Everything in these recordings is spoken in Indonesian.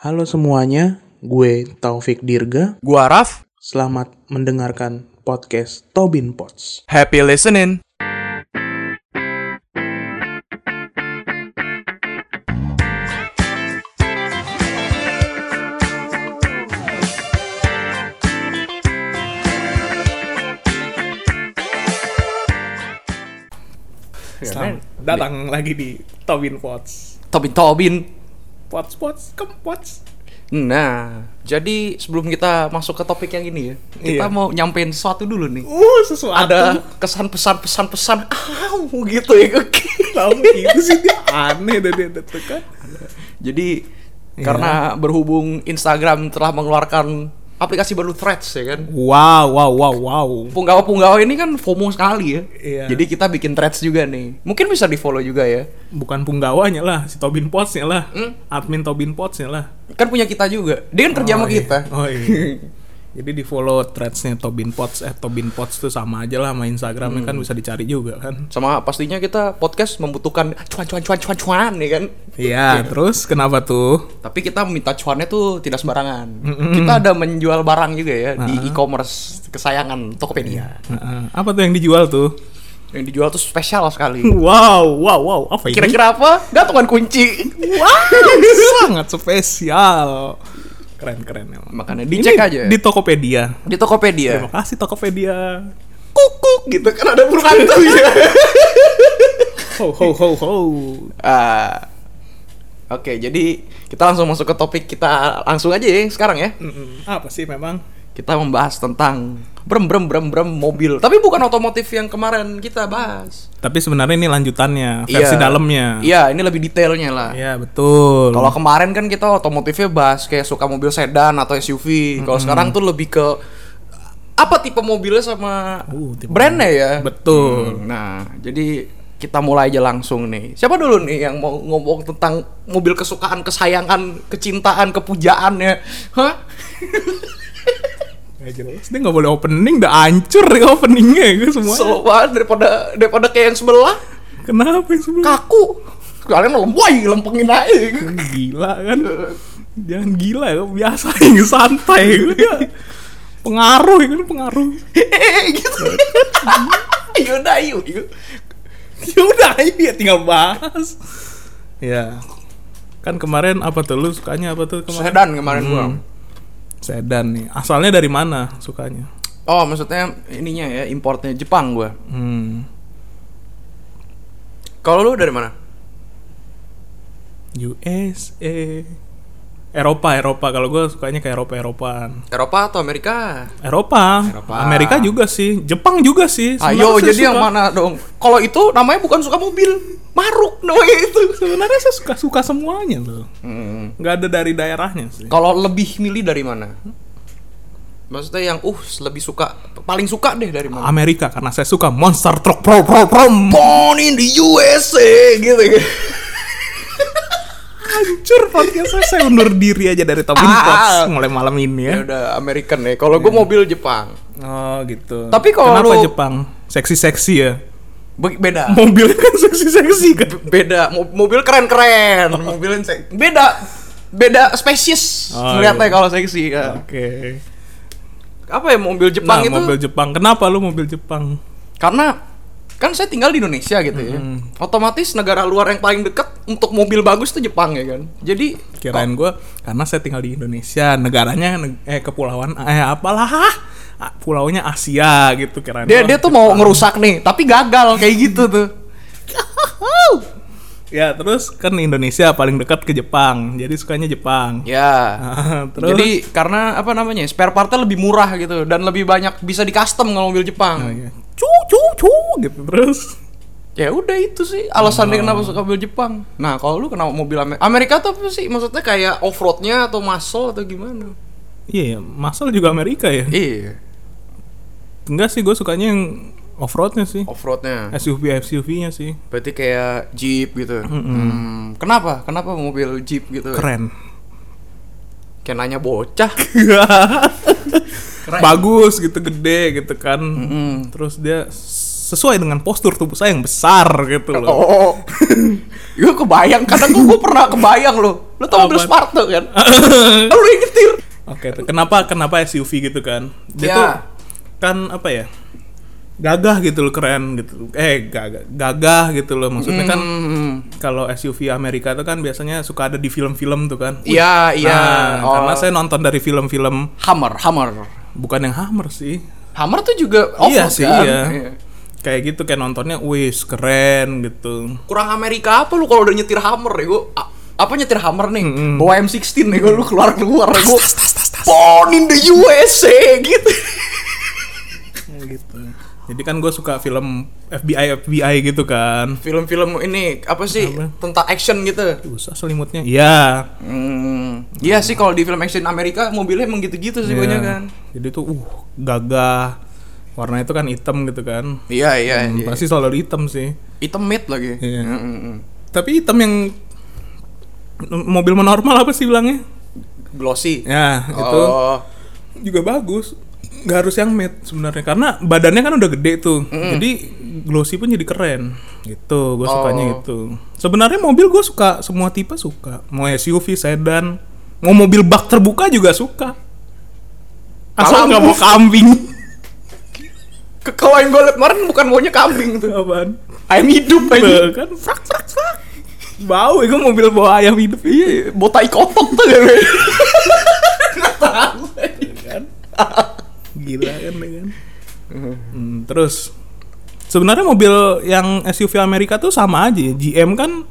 Halo semuanya, gue Taufik Dirga. Gua Raf, Selamat mendengarkan podcast Tobin Pots. happy listening. Selamat datang lagi di Tobin Pots. Tobin Tobin. Pots, Pots, Pots. Nah, jadi sebelum kita masuk ke topik yang ini ya, kita Iya. mau nyampein sesuatu dulu nih. Uh, sesuatu. Ada kesan pesan pesan pesan, ah, gitu ya. tahu gitu sih dia aneh dan dia kan. jadi Iya. karena berhubung Instagram telah mengeluarkan aplikasi baru Threads ya kan. Wow, wow, wow, wow. Punggawa-punggawa ini kan FOMO sekali ya. Iya. Jadi kita bikin Threads juga nih. Mungkin bisa di-follow juga ya. Bukan punggawanya lah, si Tobin Potsnya lah. Hmm? Admin Tobin Potsnya lah. Kan punya kita juga. Dia kan kerja sama iya. kita. Oh iya. Jadi di follow threadsnya Tobin Pots eh Tobin Pots tuh sama aja lah sama Instagramnya kan bisa dicari juga kan. Sama pastinya kita podcast membutuhkan cuan cuan cuan cuan cuan ya kan. Iya, terus kenapa tuh? Tapi kita minta cuannya tuh tidak sembarangan. Kita ada menjual barang juga ya di e-commerce kesayangan Tokopedia. Heeh. apa tuh yang dijual tuh? Yang dijual tuh spesial sekali. Wow, wow, wow. Apa ini? Kira-kira apa? Gantungan kunci. Wow, sangat spesial. Keren, keren emang. Makanya dicek Ini aja Di Tokopedia. di Tokopedia. Terima kasih Tokopedia. Kukuk gitu kan ada burung hantu ya. Ho, ho, ho, ho. Ah. Oke, jadi kita langsung masuk ke topik kita langsung aja ya sekarang ya. Mm-mm. Apa sih memang? Kita membahas tentang brem brem brem brem mobil. Tapi bukan otomotif yang kemarin kita bahas. Tapi sebenarnya ini lanjutannya, versi Iya. dalamnya. Iya, ini lebih detailnya lah. Iya, betul. Kalau kemarin kan kita otomotifnya bahas kayak suka mobil sedan atau SUV. Kalau sekarang tuh lebih ke apa tipe mobilnya sama Uh, tipe brandnya ya. Betul. Hmm, Nah, jadi kita mulai aja langsung nih. Siapa dulu nih yang mau ngomong tentang mobil kesukaan, kesayangan, kecintaan, kepujaannya? Hah? Gak jelas. Dia nggak boleh opening, udah hancur ya openingnya gue semua. Slow banget daripada daripada kayak yang sebelah Kenapa yang sebelah? kaku. Kalian lempoi, lempengin aja. Gila kan? Jangan gila ya, biasa yang santai. pengaruh ya kan pengaruh. gitu. Yaudah, yuk, yuk. ya udah ya tinggal bahas. Ya. Kan kemarin apa tuh lu sukanya apa tuh kemarin? Sedan kemarin gua. Sedan nih. Asalnya dari mana sukanya? Oh, maksudnya ininya ya, importnya Jepang gua. Hmm. Kalau lu dari mana? USA. Eropa, Eropa. Kalau gue sukanya ke Eropa, Eropaan. Eropa atau Amerika? Eropa, Eropa. Amerika juga sih, Jepang juga sih. Ayo, Sebenarnya saya jadi yang suka- mana dong? Kalau itu namanya bukan suka mobil, maruk namanya itu. Sebenarnya saya suka suka semuanya tuh. Hmm. Nggak ada dari daerahnya sih. Kalau lebih milih dari mana? Maksudnya yang uh lebih suka paling suka deh dari mana? Amerika karena saya suka monster truck pro pro pro. Born in the USA gitu. gitu. Hancur podcast saya, saya undur diri aja dari Tobin Ah. Pots mulai malam ini Ya ya. udah American ya. Kalau gue mobil Jepang. Oh gitu. Tapi kalau kenapa lu- Jepang? Seksi-seksi ya. Be- beda. Mobilnya kan seksi-seksi kan. beda Mo- mobil keren-keren mobil sek- beda beda spesies Oh, iya. kalau seksi ya. Oke. apa ya mobil Jepang Nah, itu mobil Jepang. Kenapa lu mobil Jepang? karena kan saya tinggal di Indonesia gitu ya otomatis negara luar yang paling deket untuk mobil bagus tuh Jepang ya kan jadi Kirain gue karena saya tinggal di Indonesia, negaranya neg- eh kepulauan eh apalah ah, pulaunya Asia gitu kirain. dia gua. dia tuh mau ngerusak nih tapi gagal kayak gitu tuh Ya terus kan Indonesia paling dekat ke Jepang, jadi sukanya Jepang. ya terus jadi karena apa namanya spare partnya lebih murah gitu dan lebih banyak bisa di custom kalau mobil Jepang Oh, iya. Cu cu cu gitu terus. Ya udah itu sih alasannya kenapa suka mobil Jepang. Nah kalau lu kenapa mobil Amerika? Amerika tuh apa sih? Maksudnya kayak off roadnya atau muscle atau gimana? Iya, ya, masal juga Amerika ya. Iya, Enggak sih, gue sukanya yang off roadnya sih. off roadnya. SUV SUV-nya sih Berarti kayak Jeep gitu. Hmm, Kenapa? Kenapa mobil Jeep gitu? keren. Kayak nanya bocah. Keren. Bagus gitu, gede gitu kan. Mm-mm. Terus dia sesuai dengan postur tubuh saya yang besar gitu loh. Oh. Gue kebayang, kadang gue pernah kebayang lo. Lo tau mobil? Sparta kan? Lo yang nyetir. Oke, tuh. kenapa kenapa SUV gitu kan? Dia Ya. tuh kan apa ya? Gagah gitu loh, keren gitu. Eh, gagah, gagah gitu loh. Maksudnya kan Hmm. kalau SUV Amerika tuh kan biasanya suka ada di film-film tuh kan. Iya, iya. Nah, Oh. karena saya nonton dari film-film Hammer, Hammer. Bukan yang Hammer sih. Hammer tuh juga iya off-road sih, kan? iya. Kayak gitu kayak nontonnya, wis keren gitu. Kurang Amerika apa lu kalau udah nyetir Hammer ya gue apa nyetir Hammer nih bawa M16 nih gue lu keluar keluar gue born in the USA gitu gitu. Jadi kan gue suka film FBI FBI gitu kan. film-film ini apa sih Apa? tentang action gitu Usah selimutnya. Iya. hmm. iya sih kalau di film action Amerika mobilnya emang gitu-gitu sih banyak kan Jadi tuh uh gagah. Warna itu kan hitam gitu kan. iya iya, Hmm, iya. Pasti selalu hitam sih. hitam mid lagi Iya. Hmm, hmm, hmm. Tapi hitam yang mobil normal apa sih bilangnya? glossy Ya, itu oh juga bagus. Gak harus yang matte sebenarnya karena badannya kan udah gede tuh. Jadi glossy pun jadi keren. Gitu, gue sukanya Oh. gitu. Sebenarnya mobil gue suka semua tipe suka. Mau SUV, sedan, mau mobil bak terbuka juga suka. Asal nggak mau kambing. Ke- kalau yang gue liat kemarin bukan maunya kambing tuh Apaan? ayam hidup aja Tuh, kan frak frak frak. Bau ya mobil bawa ayam hidup iya. botai kotok tuh ya Nggak tahu. kan gila kan ya kan? Hmm, terus sebenarnya mobil yang SUV Amerika tuh sama aja ya. GM kan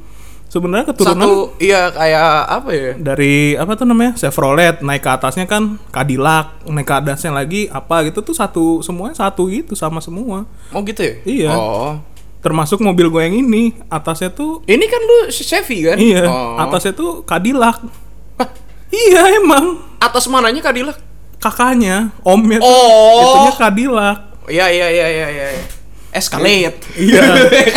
sebenarnya keturunan satu iya kayak apa ya? dari apa tuh namanya? Chevrolet naik ke atasnya kan Cadillac naik ke atasnya lagi apa gitu. Tuh satu semuanya satu gitu sama semua. Oh gitu ya? Iya. oh. Termasuk mobil gue yang ini atasnya tuh ini kan lu Chevy kan? Iya oh. atasnya tuh Cadillac. Hah, iya emang. Atas mananya Cadillac kakaknya omnya tuh. Oh. itunya Cadillac iya iya iya iya iya. Escalade. Iya.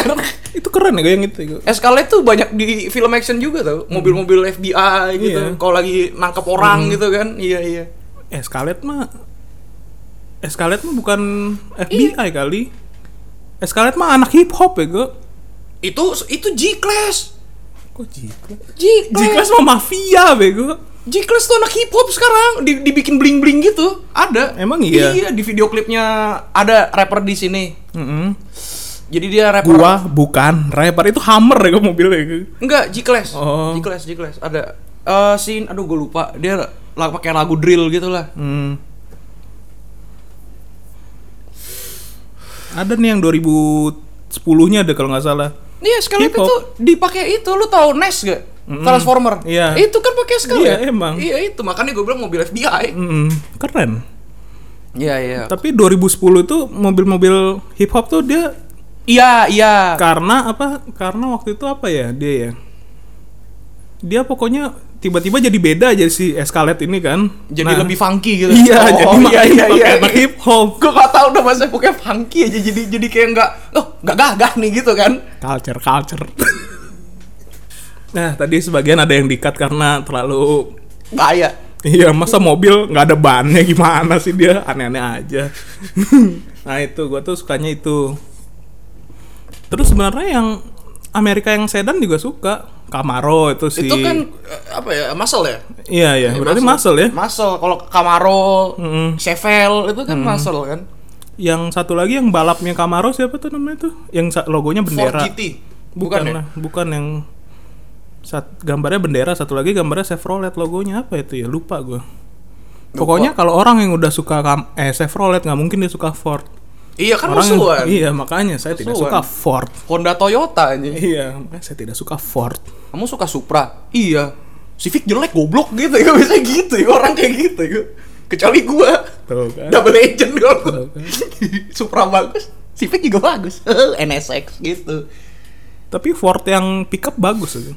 Itu keren ya yang itu Escalade tuh banyak di film action juga tau. Mobil-mobil FBI gitu. Iya. kalau lagi nangkap orang gitu kan. Iya iya. Escalade mah Escalade mah bukan FBI kali. Escalade mah anak hip hop ya gue itu itu G-Class. Kok G-Class? Jiklas mah mafia bego G-Class tuh anak hip hop sekarang. Di, dibikin bling bling gitu. Ada. Emang iya? iya di video klipnya ada rapper di sini. Mm-mm. jadi dia rapper. Gua bukan rapper. Itu Hammer ya gue mobilnya. Enggak G-Class Oh. G-Class G-Class ada. Eh scene aduh gue lupa. Dia lah pakai lagu drill gitu lah hmm. ada nih yang 2010 nya ada kalau nggak salah. Iya, hop. itu dipakai itu, lu tahu NES gak? Transformer. Iya. Itu kan pakai Escalade. Iya, emang. Iya, itu makanya gue bilang mobil FBI. Mm, keren Iya, iya. tapi 2010 itu mobil-mobil hip hop tuh dia Iya, iya. karena apa karena waktu itu apa ya dia ya dia pokoknya tiba-tiba jadi beda aja si Escalade ini kan Jadi Nah, lebih funky gitu. iya Oh, jadi iya, iya, iya. anak hip hop Gue gak tau udah masa pokoknya funky aja jadi jadi kayak nggak oh nggak gagah nih gitu kan. culture culture nah tadi sebagian ada yang dikat karena terlalu Bahaya. iya masa mobil nggak ada bannya gimana sih dia aneh-aneh aja nah itu gua tuh sukanya itu terus sebenarnya yang Amerika yang sedan juga suka Camaro itu sih Itu kan eh, apa ya? Muscle ya? iya iya berarti muscle ya Muscle. Kalau Camaro, Mm-mm. Chevelle itu kan muscle kan. Yang satu lagi yang balapnya Camaro siapa tuh namanya tuh? Yang logonya Ford bendera. GT. Bukan, Bukan ya? bukan yang sat, gambarnya bendera, satu lagi gambarnya Chevrolet logonya apa itu ya? Lupa gue. Pokoknya kalau orang yang udah suka kam- eh Chevrolet nggak mungkin dia suka Ford. Iya kan orang yang- musuhan. iya makanya saya tidak Musuhan. suka Ford. Honda Toyota aja. Iya, makanya saya tidak suka Ford. Kamu suka Supra? Iya. Civic jelek goblok gitu ya bisa gitu ya orang kayak gitu ya. Kecuali gua Tuh kan. double agent kalau kan. Supra bagus, Civic juga bagus. NSX gitu. Tapi Ford yang pickup bagus aja.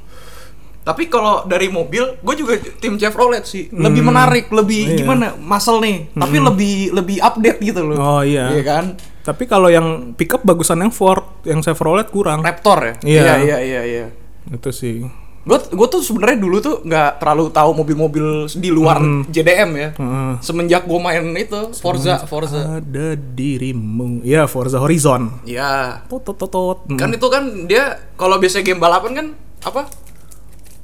Tapi kalau dari mobil, gue juga tim Chevrolet sih. Lebih menarik, lebih Iya. gimana? Muscle nih. Tapi lebih lebih update gitu loh. Oh iya. Iya kan? Tapi kalau yang pickup bagusan yang Ford, yang Chevrolet kurang. Raptor ya? Iya. Iya iya iya. iya. Itu sih. Gue gue tuh sebenarnya dulu tuh nggak terlalu tahu mobil-mobil di luar JDM ya. Heeh. Semenjak gue main itu Forza, Forza. Ada dirimu. Ya, Forza Horizon. Ya, Tot tot tot. Hmm. kan itu kan dia kalau biasanya game balapan kan apa?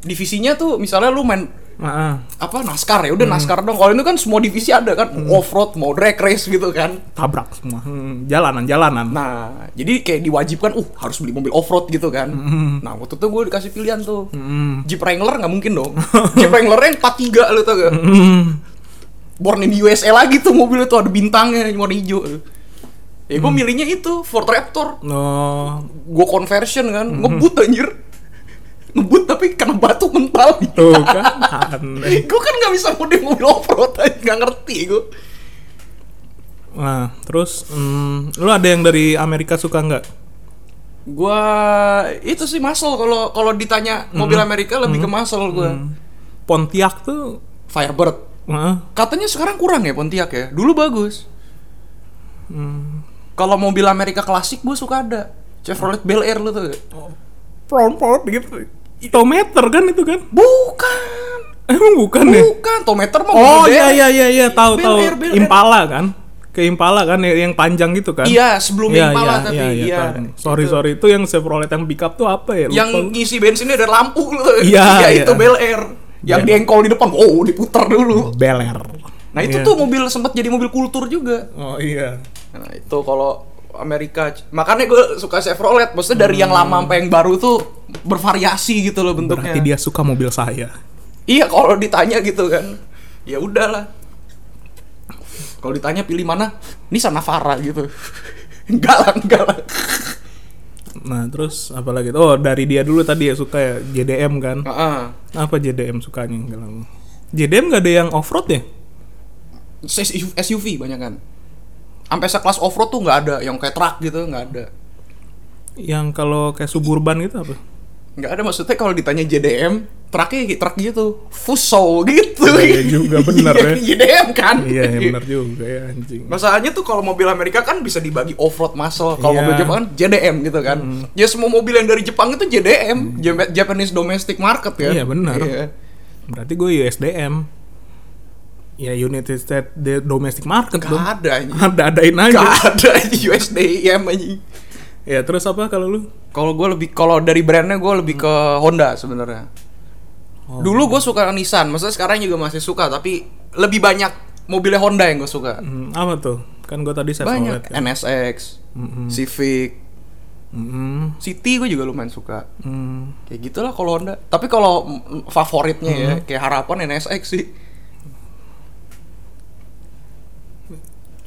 Divisinya tuh misalnya lu main Heeh. apa NASCAR ya udah NASCAR dong. Kalau ini kan semua divisi ada kan, off road, mau drag race gitu kan. tabrak semua. Hmm, Jalanan, jalanan. Nah, jadi kayak diwajibkan, uh harus beli mobil off road gitu kan. Nah, waktu itu gue dikasih pilihan tuh, Jeep Wrangler nggak mungkin dong. Jeep Wrangler yang 43 lu tau gak? Hmm. Born in USA lagi tuh mobil itu ada bintangnya warna hijau. Ya gue milihnya itu Ford Raptor. Oh, Gue conversion kan, ngebut anjir. Ngebut tapi kena batu mental. tuh kan aneh. gue kan nggak bisa mode mobil off road nggak ngerti gue. Nah, terus hmm, lu ada yang dari Amerika suka nggak? Gua itu sih muscle kalau kalau ditanya mobil Amerika lebih ke muscle gua. Pontiac tuh Firebird. Heeh. Katanya sekarang kurang ya Pontiac ya. Dulu bagus. Kalau mobil Amerika klasik gua suka ada. Chevrolet Bel Air lu tuh. Prompot gitu. Tometer kan itu kan? Bukan. Emang bukan ya? Bukan, Tometer mah Oh iya BM. iya iya iya tahu tahu. Impala kan? Ke Impala kan yang panjang gitu kan? Iya, sebelum Iya, Impala iya, tapi iya, iya, iya. tahu. Sorry Itu. sorry itu yang Chevrolet yang pickup tuh apa ya? Lupa Yang ngisi bensinnya ada lampu tuh. Iya, Iya, iya. itu Bel Air. Yang Iya. diengkol di depan, oh diputar dulu. Bel Air. Nah itu Iya. tuh mobil sempat jadi mobil kultur juga. Oh iya. Nah itu kalau Amerika makanya gue suka Chevrolet maksudnya dari yang lama sampai yang baru tuh bervariasi gitu loh bentuknya Berarti dia suka mobil saya. iya kalau ditanya gitu kan ya udahlah kalau ditanya pilih mana Nissan Navara gitu enggak lah enggak lah Nah, terus apa lagi? Oh, dari dia dulu tadi ya suka ya JDM kan. Heeh. Apa JDM sukanya? JDM nggak ada yang off-road ya? SUV SUV banyak kan sampai sekelas off road tuh nggak ada yang kayak truk gitu nggak ada Yang kalau kayak suburban gitu apa? nggak ada maksudnya kalau ditanya JDM truknya kayak truk gitu Fuso gitu Iya juga, bener ya. JDM kan iya, ya benar juga ya anjing. Masalahnya tuh kalau mobil Amerika kan bisa dibagi off-road muscle. Kalau Iya. mobil Jepang kan JDM gitu kan. Ya semua mobil yang dari Jepang itu JDM, Jap- Japanese Domestic Market kan. Iya, benar. Iya. Berarti gue USDM. Ya United States de- Domestic Market Gak dong. ada anjing. Ada adain aja. Gak ada anjing USDM anjing. Ya terus apa kalau lu? Kalau gue lebih kalau dari brandnya gue lebih ke Honda sebenarnya. Oh. Dulu gue suka Nissan, maksudnya sekarang juga masih suka tapi lebih banyak mobilnya Honda yang gue suka. Hmm, apa tuh? Kan gue tadi Banyak Chevrolet. Ya. NSX, Civic, Mm-mm. City gue juga lumayan suka. Hmm. Kayak gitulah kalau Honda. Tapi kalau mm, favoritnya ya kayak harapan NSX sih.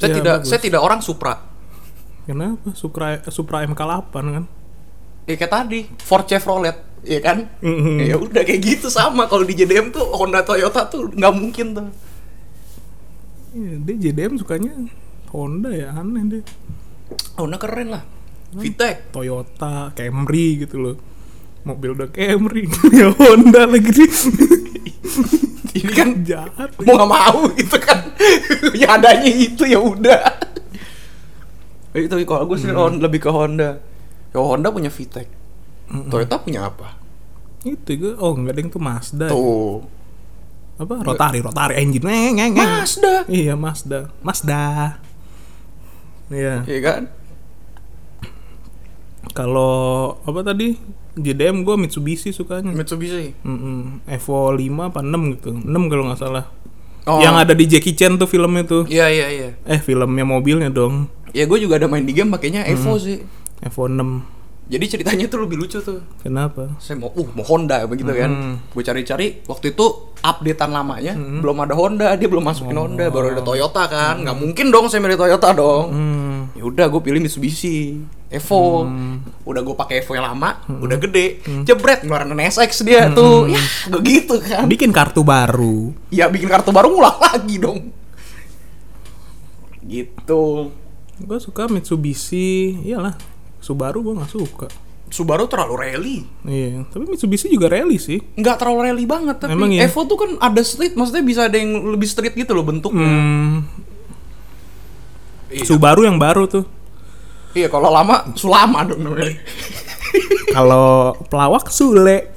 Saya Ya, tidak bagus. saya tidak orang Supra. Kenapa? Supra Supra MK8 kan? Ya kayak tadi Ford Chevrolet, ya kan? Mhm. Ya udah kayak gitu sama kalau di JDM tuh Honda Toyota tuh nggak mungkin tuh. Iya, dia JDM sukanya Honda ya aneh deh. Honda keren lah. VTEC. Toyota, Camry gitu loh. Mobil udah Camry, ya Honda lagi. Ini kan jahat. mau nggak mau gitu kan. ya adanya itu ya udah. Itu kalau gue sih Hon- lebih ke Honda. Ya Honda punya VTEC. Toyota punya apa? Itu gue, oh enggak ding tuh Mazda. ya. Tuh. Apa? Rotari, Rotari engine. Ngeng, ngeng, ngeng. Mazda. Iya, Mazda. Mazda. Iya. Iya kan? Kalau apa tadi? JDM gue Mitsubishi sukanya. Mitsubishi. Mm Evo 5 apa 6 gitu. 6 kalau nggak salah. Oh. Yang ada di Jackie Chan tuh filmnya tuh. Iya iya iya. Eh, filmnya mobilnya dong. Ya gue juga ada main di game pakainya Evo sih. Evo 6. Jadi ceritanya tuh lebih lucu tuh. Kenapa? Saya mau uh mau Honda begitu kan. Gue cari-cari waktu itu updatean lamanya belum ada Honda, dia belum masukin Honda, baru ada Toyota kan. nggak mungkin dong saya milih Toyota dong. Hmm. Ya udah gue pilih Mitsubishi Evo. Udah gue pakai Evo yang lama, udah gede. Jebret ngeluarin NSX dia tuh. Ya, begitu kan. Bikin kartu baru. Ya bikin kartu baru ngulang lagi dong. Gitu. Gue suka Mitsubishi, iyalah. Subaru gue nggak suka. Subaru terlalu rally. Iya, tapi Mitsubishi juga rally sih. Nggak terlalu rally banget tapi Emang iya? Evo tuh kan ada street, maksudnya bisa ada yang lebih street gitu loh bentuknya. Hmm, Iya. Subaru yang baru tuh. Iya, kalau lama Sulama dong namanya. Kalau pelawak Sule.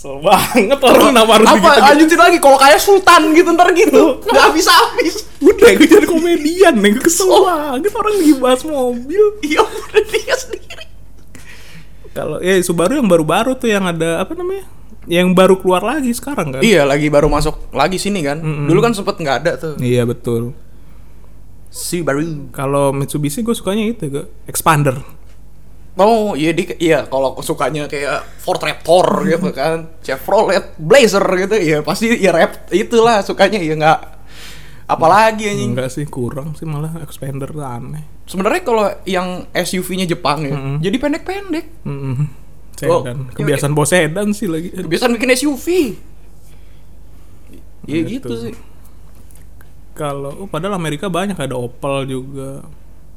Kesel banget orang harus Apa begitu? lanjutin lagi kalau kayak sultan gitu ntar gitu. Nggak habis-habis. Udah gue jadi komedian nih, gue kesel banget orang lagi bahas mobil. Iya udah dia sendiri. Kalau ya Subaru yang baru-baru tuh yang ada apa namanya? Yang baru keluar lagi sekarang kan? Iya lagi baru masuk lagi sini kan. Dulu kan sempet nggak ada tuh. Iya betul. Si baru. Kalau Mitsubishi gue sukanya itu gue Expander. Oh iya di iya kalau aku sukanya kayak Ford Raptor gitu kan, Chevrolet Blazer gitu ya pasti ya rap itulah sukanya ya nggak apalagi anjing. Enggak sih kurang sih malah Expander tuh aneh. Sebenarnya kalau yang SUV-nya Jepang ya, jadi pendek-pendek. Mm-mm. Oh, Sedan. iya, Kebiasaan bawa sedan sih lagi. Kebiasaan bikin SUV. Iya Gitu. gitu sih. Kalau oh, padahal Amerika banyak ada Opel juga.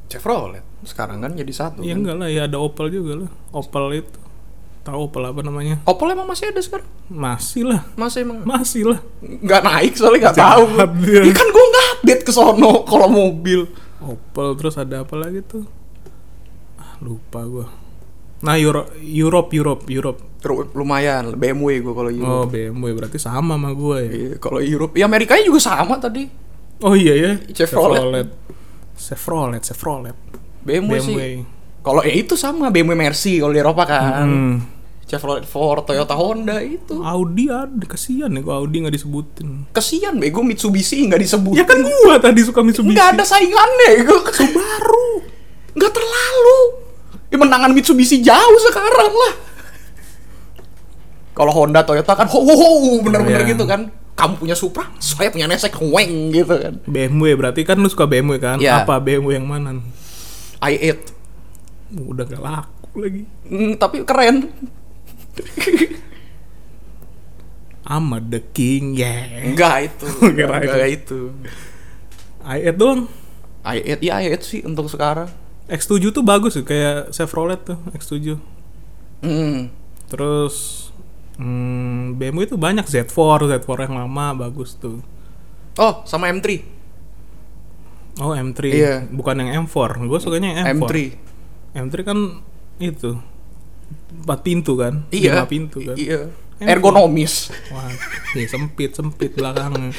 Chevrolet sekarang kan jadi satu. Ya kan. enggak lah ya ada Opel juga lah. Opel itu. Tahu Opel apa namanya? Opel emang masih ada sekarang? Masih lah. Masih emang Masih lah. nggak naik soalnya nggak tahu. Ya kan gue nggak update ke sono kalau mobil. Opel terus ada apa lagi tuh? Ah, lupa gua. Nah, Euro, Europe, Europe, Europe. Terus lumayan BMW gue kalau Europe. Oh, BMW berarti sama sama gue ya. Iya, kalau Europe, ya Amerikanya juga sama tadi. Oh iya ya. Chevrolet. Chevrolet, Chevrolet. BMW, sih. BMW. Kalau ya itu sama BMW Mercy kalau di Eropa kan. Hmm. Chevrolet Ford, Toyota Honda itu. Audi ada kasihan nih gua Audi nggak disebutin. Kesian bego Mitsubishi nggak disebut. Ya kan gua tadi suka Mitsubishi. Nggak ada saingannya gue Subaru. Nggak terlalu. Ya menangan Mitsubishi jauh sekarang lah. Kalau Honda, Toyota kan ho ho, ho bener-bener Iya. gitu kan. Kamu punya Supra, saya punya Nesek weng gitu kan. BMW berarti kan lu suka BMW kan? Iya. Apa BMW yang mana? i8. Udah gak laku lagi. Hmm, tapi keren. I'm the king, yeah. Enggak itu. Kira Enggak itu. i8 doang. i8 ya i8 sih untuk sekarang. X7 tuh bagus sih kayak Chevrolet tuh X7. Hmm. Terus hmm, BMW itu banyak Z4, Z4 yang lama bagus tuh. Oh, sama M3. Oh M3, Iya. bukan yang M4. Gue sukanya yang M4. M3. M3 kan itu empat pintu kan? Iya. Lima pintu kan? Iya. M3. Ergonomis. Wah, iya sempit sempit belakangnya.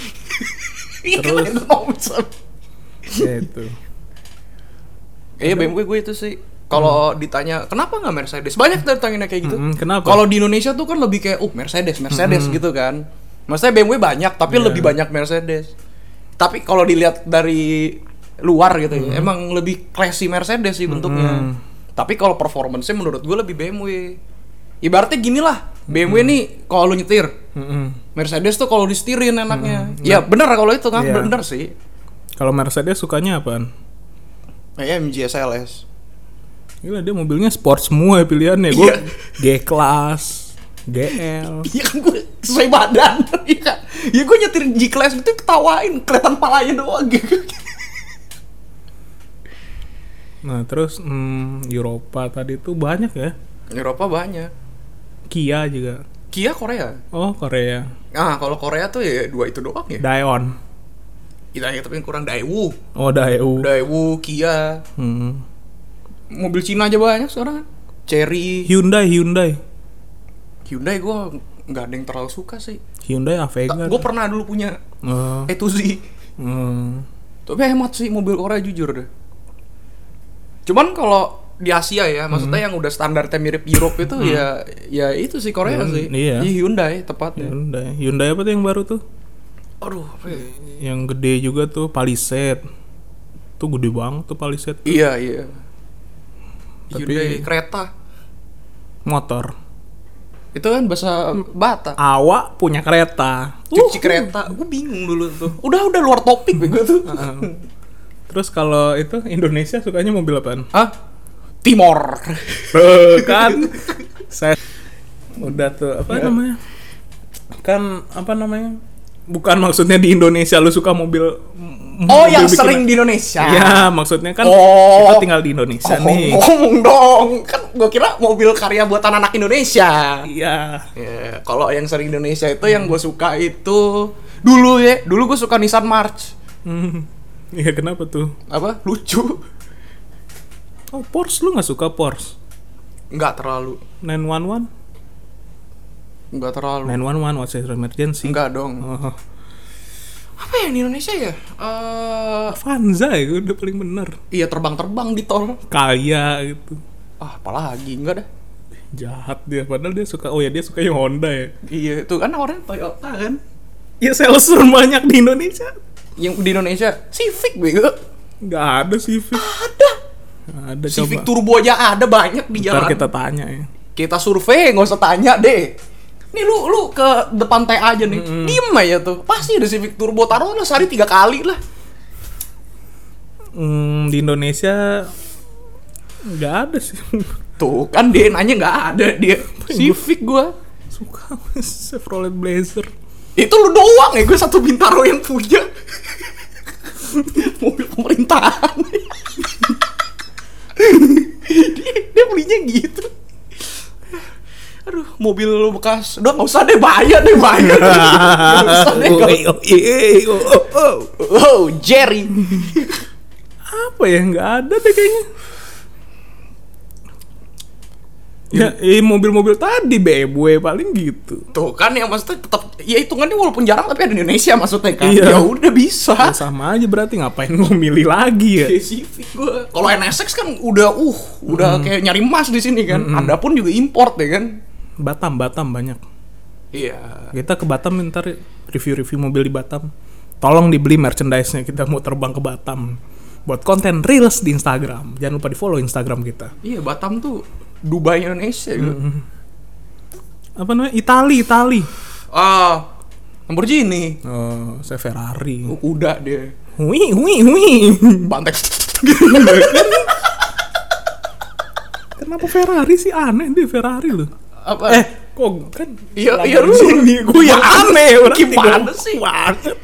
Iya, Terus? ergonomis. ya itu. Kayaknya BMW gue itu sih. Kalau ditanya kenapa nggak Mercedes? Banyak dari tanya kayak gitu. Mm-mm, kenapa? Kalau di Indonesia tuh kan lebih kayak uh Mercedes, Mercedes gitu kan. Maksudnya BMW banyak, tapi Iya. lebih banyak Mercedes. Tapi kalau dilihat dari luar gitu ya, emang lebih classy Mercedes sih bentuknya. Tapi kalau performance menurut gue lebih BMW. Ibaratnya gini lah, BMW nih kalau lu nyetir, Mm-mm. Mercedes tuh kalau disetirin enaknya. Ya bener kalau itu kan, Iya. bener sih. Kalau Mercedes sukanya apaan? AMG SLS. Gila dia mobilnya sport semua ya pilihannya. Gue Iya. G-Class, GL. Iya kan gue sesuai badan. Iya. Ya gue nyetir G-Class gitu ketawain, kelihatan palanya doang. Nah terus hmm, Eropa tadi tuh banyak ya. Eropa banyak. Kia juga. Kia Korea. Oh Korea. Nah, kalau Korea tuh ya dua itu doang ya. Daeon. Kita yang tapi yang kurang Daewoo. Oh Daewoo. Daewoo, Kia. Hmm. Mobil Cina aja banyak sekarang. Cherry. Hyundai Hyundai. Hyundai gue nggak ada yang terlalu suka sih. Hyundai Avega. Gue pernah dulu punya Oh. E2Z. Hmm. Tapi hemat sih mobil Korea jujur deh. Cuman kalau di Asia ya, maksudnya yang udah standarnya mirip Europe itu ya ya itu sih Korea Hyun- sih. iya. Hyundai tepatnya. Hyundai. Hyundai apa tuh yang baru tuh? Aduh, apa ya? Yang gede juga tuh Palisade. Tuh gede banget tuh Palisade. Iya, iya. Tapi- Hyundai kereta. Motor. Itu kan bahasa Batak. Awak punya kereta. Cuci kereta. Gue bingung dulu tuh. Udah, udah luar topik gue tuh. Terus kalau itu Indonesia sukanya mobil apaan? Hah? Timor. Kan. Saya udah tuh apa namanya? Kan apa namanya? Bukan maksudnya di Indonesia lu suka mobil Oh, mobil yang bikinan. sering di Indonesia. Ya, maksudnya kan Oh. kita tinggal di Indonesia Oh, nih. ngomong dong. Kan gue kira mobil karya buatan anak Indonesia. Iya. Ya, kalau yang sering Indonesia itu yang gue suka itu dulu ya, dulu gue suka Nissan March. Hmm. Iya, kenapa tuh? Apa? Lucu. Oh, Porsche lu nggak suka Porsche? Nggak terlalu. 911? Enggak terlalu. 911 what's your emergency? Enggak dong. Oh, Apa ya di Indonesia ya? Eh Avanza ya udah paling bener. iya terbang-terbang di tol. Kaya gitu. Ah, apalagi enggak dah. Jahat dia padahal dia suka oh ya dia suka yang Honda ya. Iya, itu kan orangnya Toyota kan. Ya salesman banyak di Indonesia. Yang di Indonesia Civic bego. Nggak ada Civic. Ada. Nggak ada Civic coba. Turbo aja ada banyak di Ntar jalan. kita tanya ya. kita survei nggak usah tanya deh nih lu lu ke depan teh aja nih. Diem aja tuh. Pasti ada Civic Turbo taruh lah sehari tiga kali lah. Hmm, di Indonesia nggak ada sih. tuh kan dia nanya nggak ada dia. Civic gua. suka Chevrolet Blazer. itu lu doang ya gue satu bintaro yang punya. Mobil pemerintahan. Dia, dia belinya gitu mobil lu bekas udah nggak usah deh bayar deh bayar Oh, oh, oh, oh, Jerry Apa ya nggak ada deh kayaknya. Ya, eh, mobil-mobil tadi BMW paling gitu. Tuh kan yang maksudnya tetap ya hitungannya walaupun jarang tapi ada di Indonesia maksudnya kan. Iya. Ya udah bisa. Ya, sama aja berarti ngapain lu milih lagi ya? Gua. Kalau NSX kan udah uh, udah kayak nyari emas di sini kan. Ada pun juga import ya kan. Batam, Batam banyak. Iya. Kita ke Batam ntar review-review mobil di Batam. Tolong dibeli merchandise-nya kita mau terbang ke Batam. Buat konten reels di Instagram. Jangan lupa di follow Instagram kita. Iya, Batam tuh Dubai Indonesia gitu. Apa namanya? Itali, Itali. Ah, Lamborghini. Oh, saya Ferrari. Oh, kuda dia. Hui, hui, hui. Bantek. Kenapa Ferrari sih aneh dia Ferrari loh. Apa? Eh, kok kan Iya, iya, lu. Gue yang aneh berarti Gimana sih? Banget.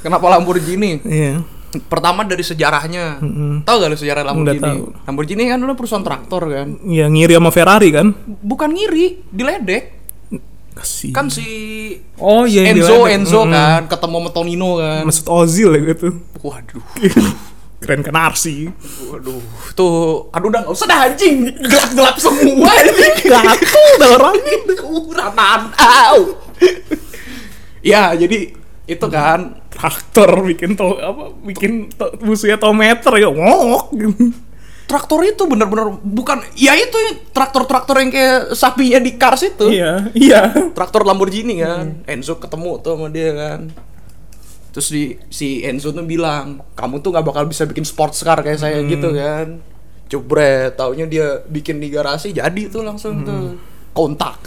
Kenapa Lamborghini? Iya. Pertama dari sejarahnya. Tahu gak lu sejarah Lamborghini? tahu. Lamborghini kan dulu perusahaan traktor kan. Ya ngiri sama Ferrari kan? Bukan ngiri, diledek. Kasih. Kan si Oh iya Enzo diledek. Enzo Mm-mm. kan ketemu sama Tonino kan. Mesut Ozil ya gitu. Waduh. Keren kan Arsi. Waduh. Tuh, aduh udah gak usah dah anjing. Gelap-gelap semua ini. Gatel dah orangnya. Kuranan. Au. ya, jadi itu kan Traktor bikin to apa bikin to, musuhnya tometer ya ngok traktor itu bener-bener bukan ya itu traktor-traktor yang kayak sapinya di Cars itu. Iya, iya. Traktor Lamborghini kan. Enzo ketemu tuh sama dia kan. Terus di si Enzo tuh bilang, "Kamu tuh nggak bakal bisa bikin sports car kayak saya gitu kan." Jebret, taunya dia bikin di garasi jadi tuh langsung tuh kontak.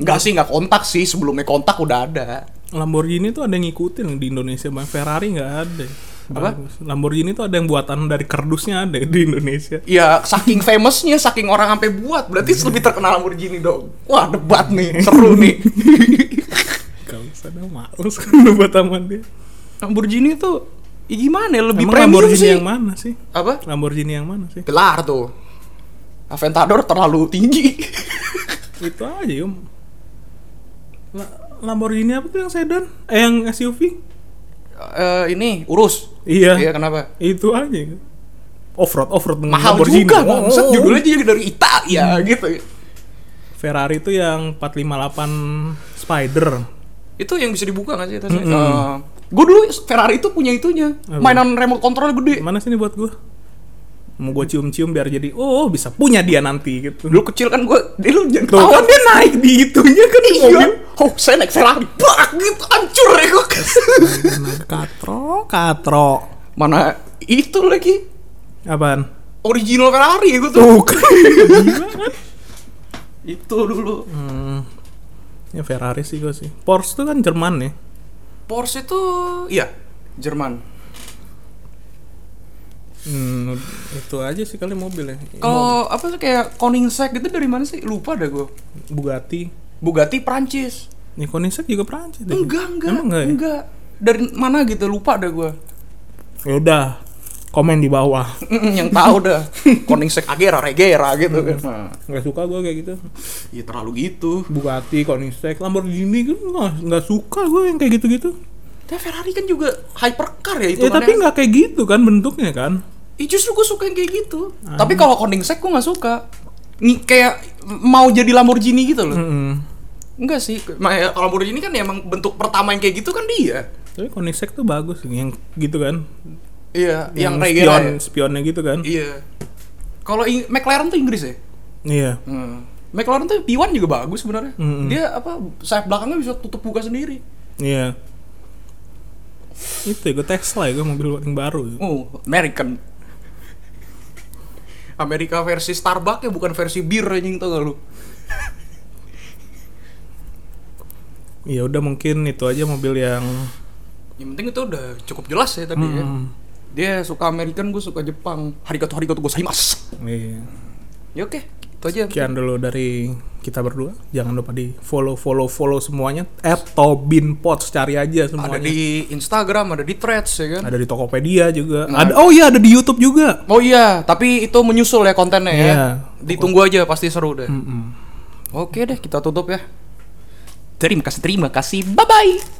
Enggak sih, nggak kontak sih. Sebelumnya kontak udah ada. Lamborghini tuh ada yang ngikutin di Indonesia, Bang. Ferrari nggak ada. Apa? Lamborghini tuh ada yang buatan dari kardusnya ada di Indonesia. Ya saking famousnya, saking orang sampai buat, berarti lebih terkenal Lamborghini dong. Wah debat nih, seru nih. Sana males kan buat taman dia. Lamborghini tuh ya gimana ya, lebih Emang premium Lamborghini sih. yang mana sih? Apa? Lamborghini yang mana sih? Gelar tuh. Aventador terlalu tinggi. Itu aja yum. La- Lamborghini apa tuh yang sedan? Eh yang SUV? Eh ini urus. Iya. Iya kenapa? Itu aja. Offroad, offroad dengan Mahal Lamborghini. juga Oh, oh, oh. judulnya juga dari Italia gitu. Ferrari itu yang 458 Spider. Itu yang bisa dibuka gak sih tasnya? gue dulu Ferrari itu punya itunya. Apa? Mainan remote control gede. Mana sih ini buat gua? Mau gua cium-cium biar jadi oh bisa punya dia nanti gitu. Dulu kecil kan gue, dia lu jangan ketawa kan dia naik di itunya kan Iya. mobil. Oh, saya naik Ferrari. Bak gitu hancur ya gue. Katro, katro. Mana itu lagi Apaan? original Ferrari ya gue tuh. Kan? Itu dulu. Hmm. Ya Ferrari sih gua sih. Porsche tuh kan Jerman ya. Porsche itu iya Jerman. Hmm, itu aja sih kali mobil ya. Kalau apa sih kayak Koenigsegg gitu dari mana sih? Lupa dah gue. Bugatti. Bugatti Prancis. Nih Koenigsegg juga Prancis deh. Enggak, enggak. Enggak ya? enggak. Dari mana gitu lupa dah gue. Ya udah, komen di bawah. yang tahu dah. Koenigsegg Agera, Regera gitu kan. Nah, Nggak suka gua kayak gitu. ya terlalu gitu. Bugatti, Koenigsegg, Lamborghini kan nggak suka gue yang kayak gitu-gitu. Tapi Ferrari kan juga hypercar ya itu Ya tapi nggak kayak gitu kan bentuknya kan. Ih, justru gue suka yang kayak gitu. Tapi kalau Koenigsegg gue nggak suka. Nih kayak mau jadi Lamborghini gitu loh. Mm-mm. Enggak sih, ya, kalau Lamborghini kan emang bentuk pertama yang kayak gitu kan dia. Tapi Koenigsegg tuh bagus yang gitu kan. Iya, yang, kayak spion, gitu. spionnya gitu kan. Iya. Kalau McLaren tuh Inggris ya? Iya. Hmm. McLaren tuh P1 juga bagus sebenarnya. Mm-mm. Dia apa sayap belakangnya bisa tutup buka sendiri. Iya. Itu ya, gue Tesla ya, gue mobil paling baru. Oh, American. Amerika versi Starbucks ya bukan versi bir anjing tau gak lu? Ya udah mungkin itu aja mobil yang Yang penting itu udah cukup jelas ya tadi ya. Dia suka American, gue suka Jepang. Harigato harigato gozaimasu. Iya. Ya oke, itu aja. Sekian dulu dari kita berdua. Jangan lupa di follow follow follow semuanya. At Tobin Pots cari aja semuanya. Ada di Instagram, ada di Threads ya kan. Ada di Tokopedia juga. Nah. Ada oh iya ada di YouTube juga. Oh iya, tapi itu menyusul ya kontennya ya. Iya. Ditunggu aja pasti seru deh. Mm-mm. Oke deh, kita tutup ya. Terima kasih, terima kasih. Bye bye.